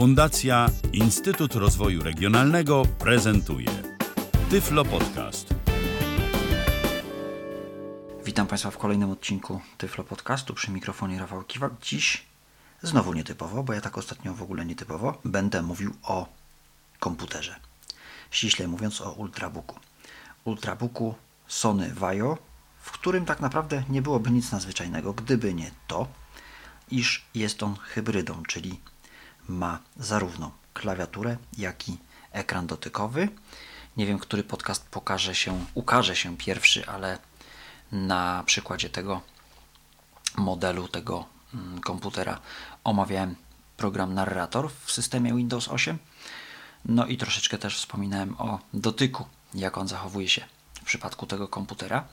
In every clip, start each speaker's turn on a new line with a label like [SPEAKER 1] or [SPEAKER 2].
[SPEAKER 1] Fundacja Instytut Rozwoju Regionalnego prezentuje Tyflo Podcast.
[SPEAKER 2] Witam Państwa w kolejnym odcinku Tyflo Podcastu przy mikrofonie Rafał Kiwak. Dziś znowu nietypowo, bo ja tak ostatnio w ogóle nietypowo będę mówił o komputerze. Ściśle mówiąc o Ultrabooku. Ultrabooku Sony Vaio, w którym tak naprawdę nie byłoby nic nadzwyczajnego, gdyby nie to, iż jest on hybrydą, czyli ma zarówno klawiaturę, jak i ekran dotykowy. Nie wiem, który podcast pokaże się, ukaże się pierwszy, ale na przykładzie tego modelu, tego mm, komputera omawiałem program Narrator w systemie Windows 8. No i troszeczkę też wspominałem o dotyku, jak on zachowuje się w przypadku tego komputera.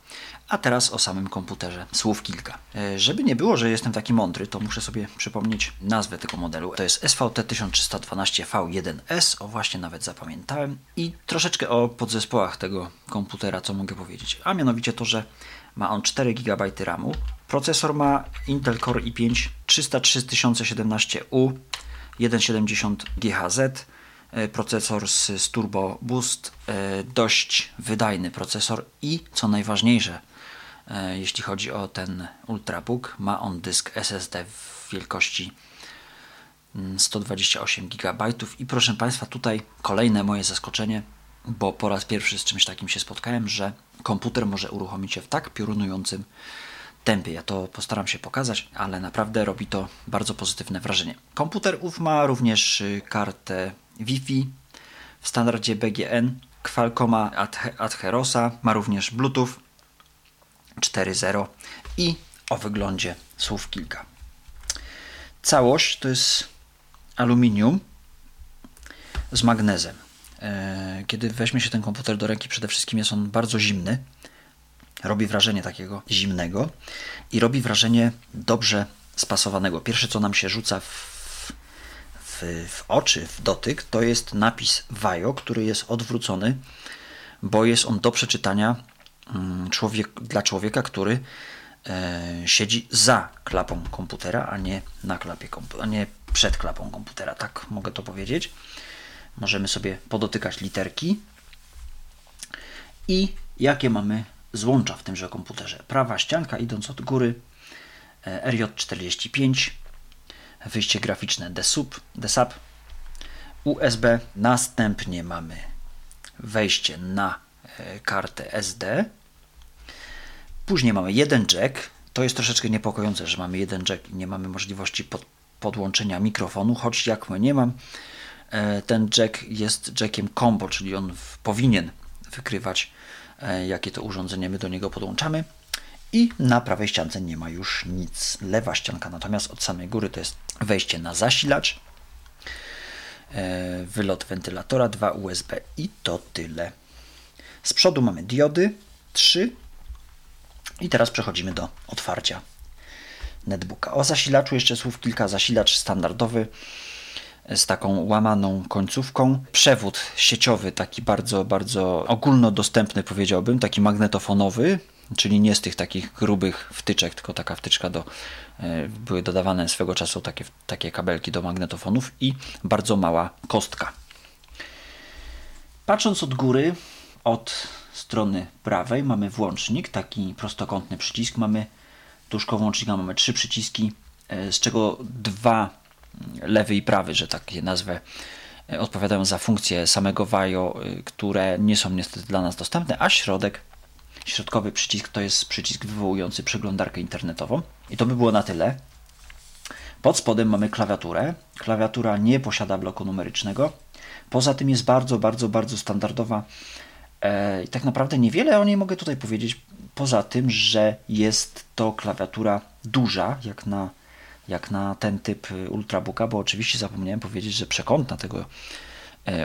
[SPEAKER 2] A teraz o samym komputerze. Słów kilka. E, żeby nie było, że jestem taki mądry, to muszę sobie przypomnieć nazwę tego modelu. To jest SVT 1312V1S, o właśnie nawet zapamiętałem. I troszeczkę o podzespołach tego komputera, co mogę powiedzieć. A mianowicie to, że ma on 4 GB RAMu. Procesor ma Intel Core i5 303017U 170 GHz procesor z, z Turbo Boost, e, dość wydajny procesor i co najważniejsze, e, jeśli chodzi o ten Ultrabook, ma on dysk SSD w wielkości 128 mm, GB i proszę Państwa, tutaj kolejne moje zaskoczenie, bo po raz pierwszy z czymś takim się spotkałem, że komputer może uruchomić się w tak piorunującym tempie. Ja to postaram się pokazać, ale naprawdę robi to bardzo pozytywne wrażenie. Komputer ów ma również y, kartę Wi-Fi w standardzie BGN, Qualcomma Adherosa, ma również Bluetooth 4.0 i o wyglądzie słów kilka. Całość to jest aluminium z magnezem. E, kiedy weźmie się ten komputer do ręki, przede wszystkim jest on bardzo zimny. Robi wrażenie takiego zimnego i robi wrażenie dobrze spasowanego. Pierwsze, co nam się rzuca w w, oczy, w dotyk, to jest napis Vajo, który jest odwrócony, bo jest on do przeczytania mm, człowiek, dla człowieka, który e, siedzi za klapą komputera, a nie na klapie a nie przed klapą komputera. Tak mogę to powiedzieć. Możemy sobie podotykać literki. I jakie mamy złącza w tymże komputerze? Prawa ścianka idąc od góry e, RJ45 wyjście graficzne DSUB, DSAP, USB, następnie mamy wejście na e, kartę SD, później mamy jeden jack, to jest troszeczkę niepokojące, że mamy jeden jack i nie mamy możliwości pod, podłączenia mikrofonu, choć jak my nie mam, e, ten jack jest jackiem combo, czyli on powinien wykrywać e, jakie to urządzenie my do niego podłączamy i na prawej ściance nie ma już nic. Lewa ścianka natomiast od samej góry to jest wejście na zasilacz, e, wylot wentylatora, dwa USB i to tyle. Z przodu mamy diody, trzy i teraz przechodzimy do otwarcia netbooka. O zasilaczu jeszcze słów kilka. Zasilacz standardowy z taką łamaną końcówką. Przewód sieciowy, taki bardzo, bardzo ogólnodostępny powiedziałbym, taki magnetofonowy, czyli nie z tych takich grubych wtyczek, tylko taka wtyczka do, e, były dodawane swego czasu takie, takie kabelki do magnetofonów i bardzo mała kostka. Patrząc od góry, od strony prawej mamy włącznik, taki prostokątny przycisk, mamy koło włącznika mamy trzy przyciski, e, z czego dwa lewy i prawy, że tak je nazwę, e, odpowiadają za funkcje samego VAIO, które nie są niestety dla nas dostępne, a środek Środkowy przycisk to jest przycisk wywołujący przeglądarkę internetową. I to by było na tyle. Pod spodem mamy klawiaturę. Klawiatura nie posiada bloku numerycznego. Poza tym jest bardzo, bardzo, bardzo standardowa. E, I tak naprawdę niewiele o niej mogę tutaj powiedzieć, poza tym, że jest to klawiatura duża, jak na, jak na ten typ Ultrabooka, bo oczywiście zapomniałem powiedzieć, że przekątna tego E,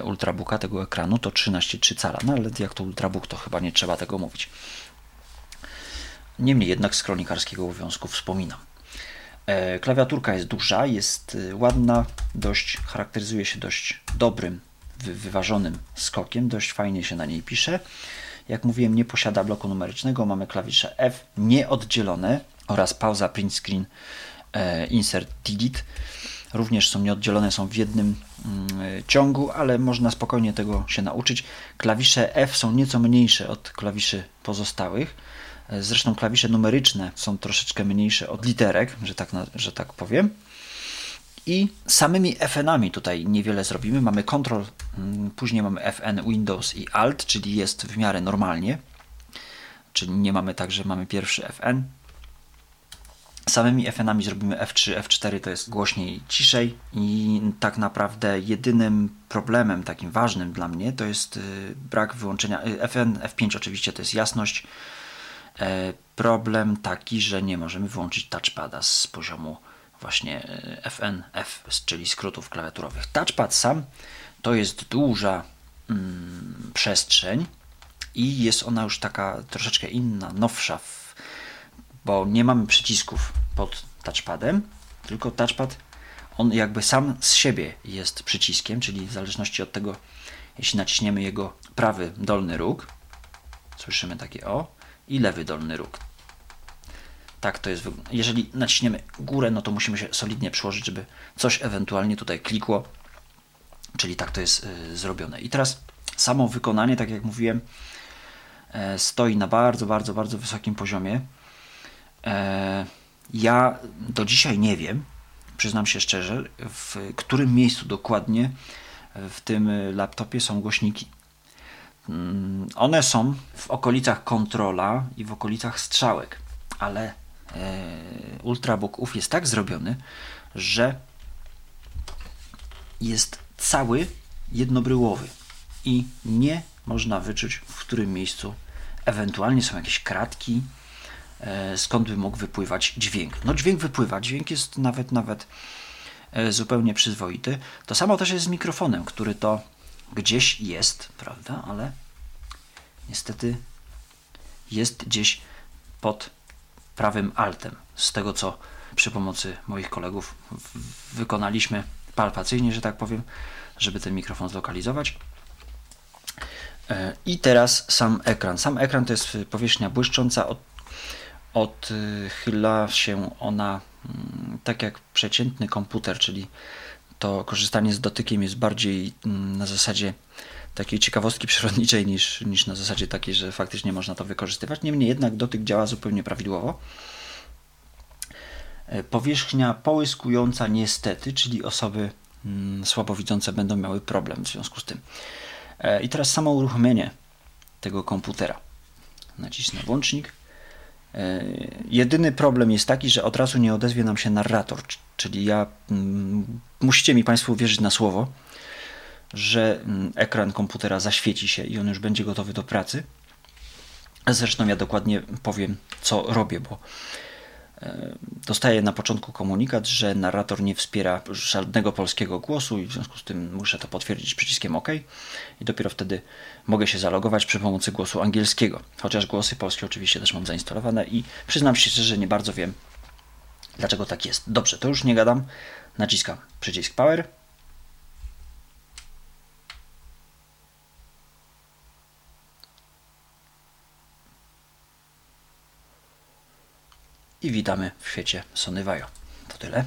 [SPEAKER 2] ultrabooka, tego ekranu, to 13,3 cala. No ale jak to ultrabook, to chyba nie trzeba tego mówić. Niemniej jednak z kronikarskiego obowiązku wspominam. E, klawiaturka jest duża, jest e, ładna, dość charakteryzuje się dość dobrym, wyważonym skokiem, dość fajnie się na niej pisze. Jak mówiłem, nie posiada bloku numerycznego, mamy klawisze F nieoddzielone oraz pauza, print screen, insert, delete również są nieoddzielone, są w jednym mm, ciągu, ale można spokojnie tego się nauczyć. Klawisze F są nieco mniejsze od klawiszy pozostałych. Zresztą klawisze numeryczne są troszeczkę mniejsze od literek, że tak, że tak powiem. I samymi FN-ami tutaj niewiele zrobimy. Mamy Ctrl, mm, później mamy FN, Windows i Alt, czyli jest w miarę normalnie. Czyli nie mamy tak, że mamy pierwszy FN. Samymi FN-ami zrobimy F3, F4 to jest głośniej, ciszej i tak naprawdę jedynym problemem takim ważnym dla mnie to jest y, brak wyłączenia y, FN, F5 oczywiście to jest jasność. E, problem taki, że nie możemy wyłączyć touchpada z poziomu właśnie e, FN, F, czyli skrótów klawiaturowych. Touchpad sam to jest duża mm, przestrzeń i jest ona już taka troszeczkę inna, nowsza, bo nie mamy przycisków pod touchpadem, tylko touchpad on jakby sam z siebie jest przyciskiem, czyli w zależności od tego, jeśli naciśniemy jego prawy dolny róg, słyszymy takie o, i lewy dolny róg. Tak to jest. Jeżeli naciśniemy górę, no to musimy się solidnie przyłożyć, żeby coś ewentualnie tutaj klikło. Czyli tak to jest y, zrobione. I teraz samo wykonanie, tak jak mówiłem, e, stoi na bardzo, bardzo, bardzo wysokim poziomie. E, ja do dzisiaj nie wiem, przyznam się szczerze, w którym miejscu dokładnie w tym laptopie są głośniki. Mm, one są w okolicach kontrola i w okolicach strzałek, ale E, Ultrabook UF jest tak zrobiony, że jest cały jednobryłowy i nie można wyczuć, w którym miejscu ewentualnie są jakieś kratki, skąd by mógł wypływać dźwięk. No dźwięk wypływa, dźwięk jest nawet nawet e, zupełnie przyzwoity. To samo też jest z mikrofonem, który to gdzieś jest, prawda, ale niestety jest gdzieś pod prawym altem. Z tego co przy pomocy moich kolegów wykonaliśmy palpacyjnie, że tak powiem, żeby ten mikrofon zlokalizować. E, I teraz sam ekran. Sam ekran to jest powierzchnia błyszcząca, od, odchyla się ona mm, tak jak przeciętny komputer, czyli to korzystanie z dotykiem jest bardziej mm, na zasadzie takiej ciekawostki przyrodniczej niż, niż na zasadzie takiej, że faktycznie można to wykorzystywać. Niemniej jednak dotyk działa zupełnie prawidłowo. E, powierzchnia połyskująca niestety, czyli osoby mm, słabowidzące będą miały problem w związku z tym. E, I teraz samo uruchomienie tego komputera. Nacisnę włącznik. E, jedyny problem jest taki, że od razu nie odezwie nam się narrator, czyli ja mm, musicie mi Państwo uwierzyć na słowo, że mm, ekran komputera zaświeci się i on już będzie gotowy do pracy. Zresztą ja dokładnie powiem, co robię, bo dostaję na początku komunikat, że narrator nie wspiera żadnego polskiego głosu i w związku z tym muszę to potwierdzić przyciskiem OK i dopiero wtedy mogę się zalogować przy pomocy głosu angielskiego. Chociaż głosy polskie oczywiście też mam zainstalowane i przyznam się szczerze, nie bardzo wiem, dlaczego tak jest. Dobrze, to już nie gadam. Naciskam przycisk Power i witamy w świecie Sony Vaio. To tyle.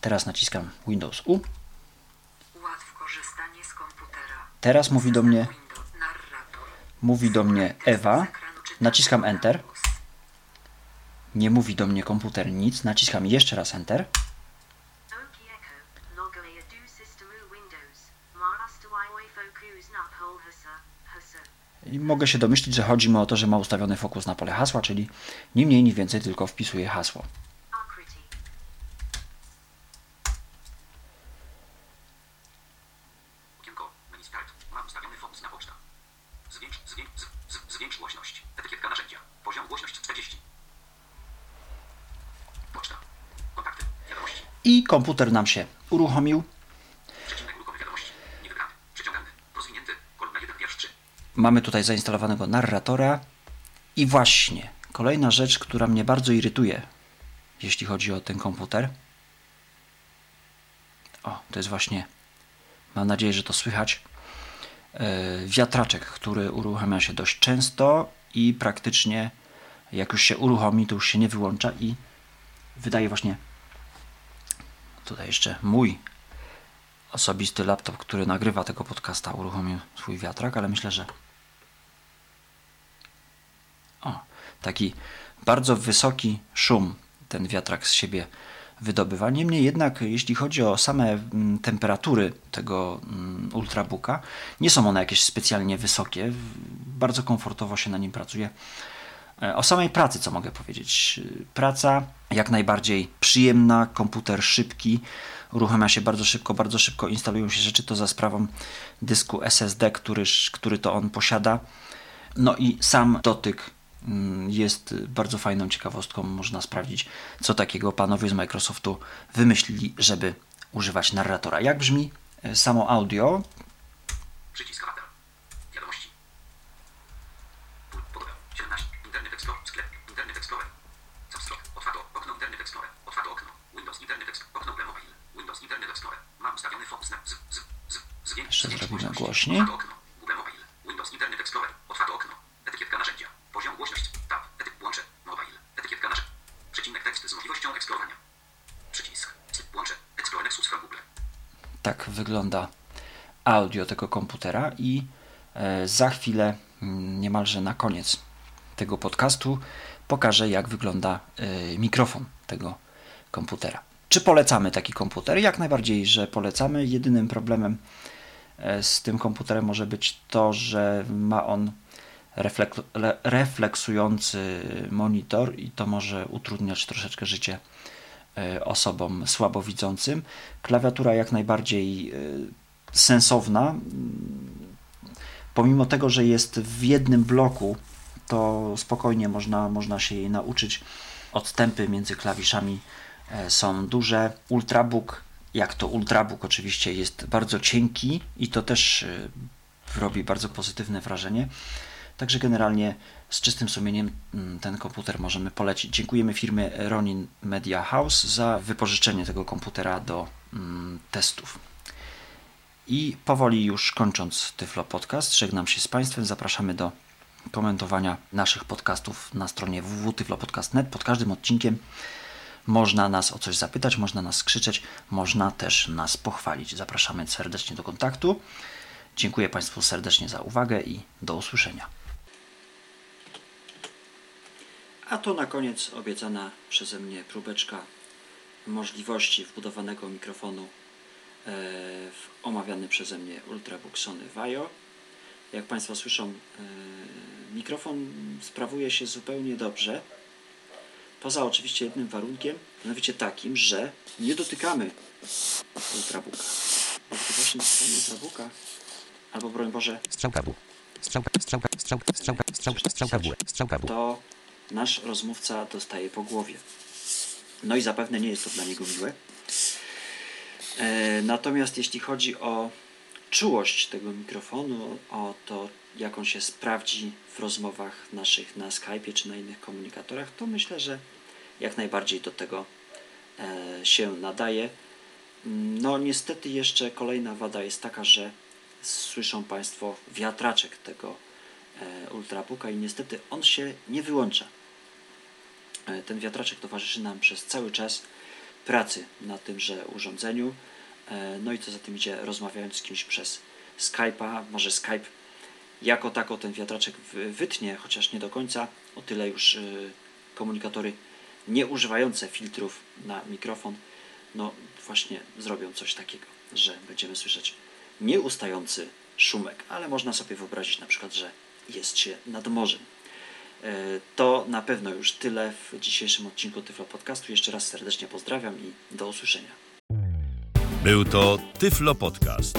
[SPEAKER 2] Teraz naciskam Windows U. Teraz mówi do mnie mówi do mnie Ewa. Naciskam Enter. Nie mówi do mnie komputer nic. Naciskam jeszcze raz Enter. I mogę się domyślić, że chodzi mi o to, że ma ustawiony fokus na pole hasła, czyli nie mniej, nie więcej, tylko wpisuję hasło. Zwiększ głośność. Etykietka narzędzia. Poziom głośność 40. Poczta. Kontakty. Wiadomości. I komputer nam się uruchomił. Mamy tutaj zainstalowanego narratora. I właśnie, kolejna rzecz, która mnie bardzo irytuje, jeśli chodzi o ten komputer. O, to jest właśnie, mam nadzieję, że to słychać, yy, wiatraczek, który uruchamia się dość często i praktycznie jak już się uruchomi, to już się nie wyłącza i wydaje właśnie, Tutaj jeszcze mój osobisty laptop, który nagrywa tego podcasta, uruchomił swój wiatrak, ale myślę, że o, taki bardzo wysoki szum ten wiatrak z siebie wydobywa. Niemniej jednak, jeśli chodzi o same mm, temperatury tego mm, ultrabooka, nie są one jakieś specjalnie wysokie. Bardzo komfortowo się na nim pracuje. E, o samej pracy, co mogę powiedzieć? Praca jak najbardziej przyjemna, komputer szybki, uruchamia się bardzo szybko, bardzo szybko instalują się rzeczy, to za sprawą dysku SSD, który, który to on posiada. No i sam dotyk mm, jest bardzo fajną ciekawostką. Można sprawdzić, co takiego panowie z Microsoftu wymyślili, żeby używać narratora. Jak brzmi e, samo audio?
[SPEAKER 3] Przycisk Google.
[SPEAKER 2] tak wygląda audio tego komputera i e, za chwilę, mm, niemalże na koniec tego podcastu, pokażę jak wygląda e, mikrofon tego komputera. Czy polecamy taki komputer? Jak najbardziej, że polecamy. Jedynym problemem z tym komputerem może być to, że ma on reflek- le- refleksujący monitor i to może utrudniać troszeczkę życie e, osobom słabowidzącym. Klawiatura jak najbardziej e, sensowna. Pomimo tego, że jest w jednym bloku, to spokojnie można, można się jej nauczyć. Odstępy między klawiszami e, są duże. Ultrabook, jak to Ultrabook oczywiście jest bardzo cienki i to też e, robi bardzo pozytywne wrażenie. Także generalnie z czystym sumieniem mm, ten komputer możemy polecić. Dziękujemy firmie Ronin Media House za wypożyczenie tego komputera do mm, testów. I powoli już kończąc Tyflo Podcast, żegnam się z Państwem. Zapraszamy do komentowania naszych podcastów na stronie www.tyflopodcast.net. Pod każdym odcinkiem można nas o coś zapytać, można nas krzyczeć, można też nas pochwalić. Zapraszamy serdecznie do kontaktu. Dziękuję Państwu serdecznie za uwagę i do usłyszenia. A to na koniec obiecana przeze mnie próbeczka możliwości wbudowanego mikrofonu e, w omawiany przeze mnie Ultrabook Sony Vaio. Jak Państwo słyszą, e, mikrofon sprawuje się zupełnie dobrze. Poza oczywiście jednym warunkiem, mianowicie takim, że nie dotykamy Ultrabooka. Bo gdy właśnie dotykamy Ultrabooka, albo broń Boże,
[SPEAKER 4] Strzałka W. Strzałka, strzałka, strzałka, strzałka, strzałka, strzałka W. Strzałka W.
[SPEAKER 2] to nasz rozmówca dostaje po głowie. No i zapewne nie jest to dla niego miłe. E, natomiast jeśli chodzi o czułość tego mikrofonu, o to, jak on się sprawdzi w rozmowach naszych na Skype'ie czy na innych komunikatorach, to myślę, że jak najbardziej do tego e, się nadaje. No niestety jeszcze kolejna wada jest taka, że słyszą Państwo wiatraczek tego e, Ultrabooka i niestety on się nie wyłącza. E, Ten wiatraczek towarzyszy nam przez cały czas pracy na tymże urządzeniu. No i co za tym idzie, rozmawiając z kimś przez Skype'a, może Skype jako tako ten wiatraczek wy- wytnie, chociaż nie do końca, o tyle już y, komunikatory nie używające filtrów na mikrofon, no właśnie zrobią coś takiego, że będziemy słyszeć nieustający szumek, ale można sobie wyobrazić na przykład, że jest się nad morzem. E, To na pewno już tyle w dzisiejszym odcinku Tyflo Podcastu. Jeszcze raz serdecznie pozdrawiam i do usłyszenia.
[SPEAKER 1] Był to Tyflo Podcast.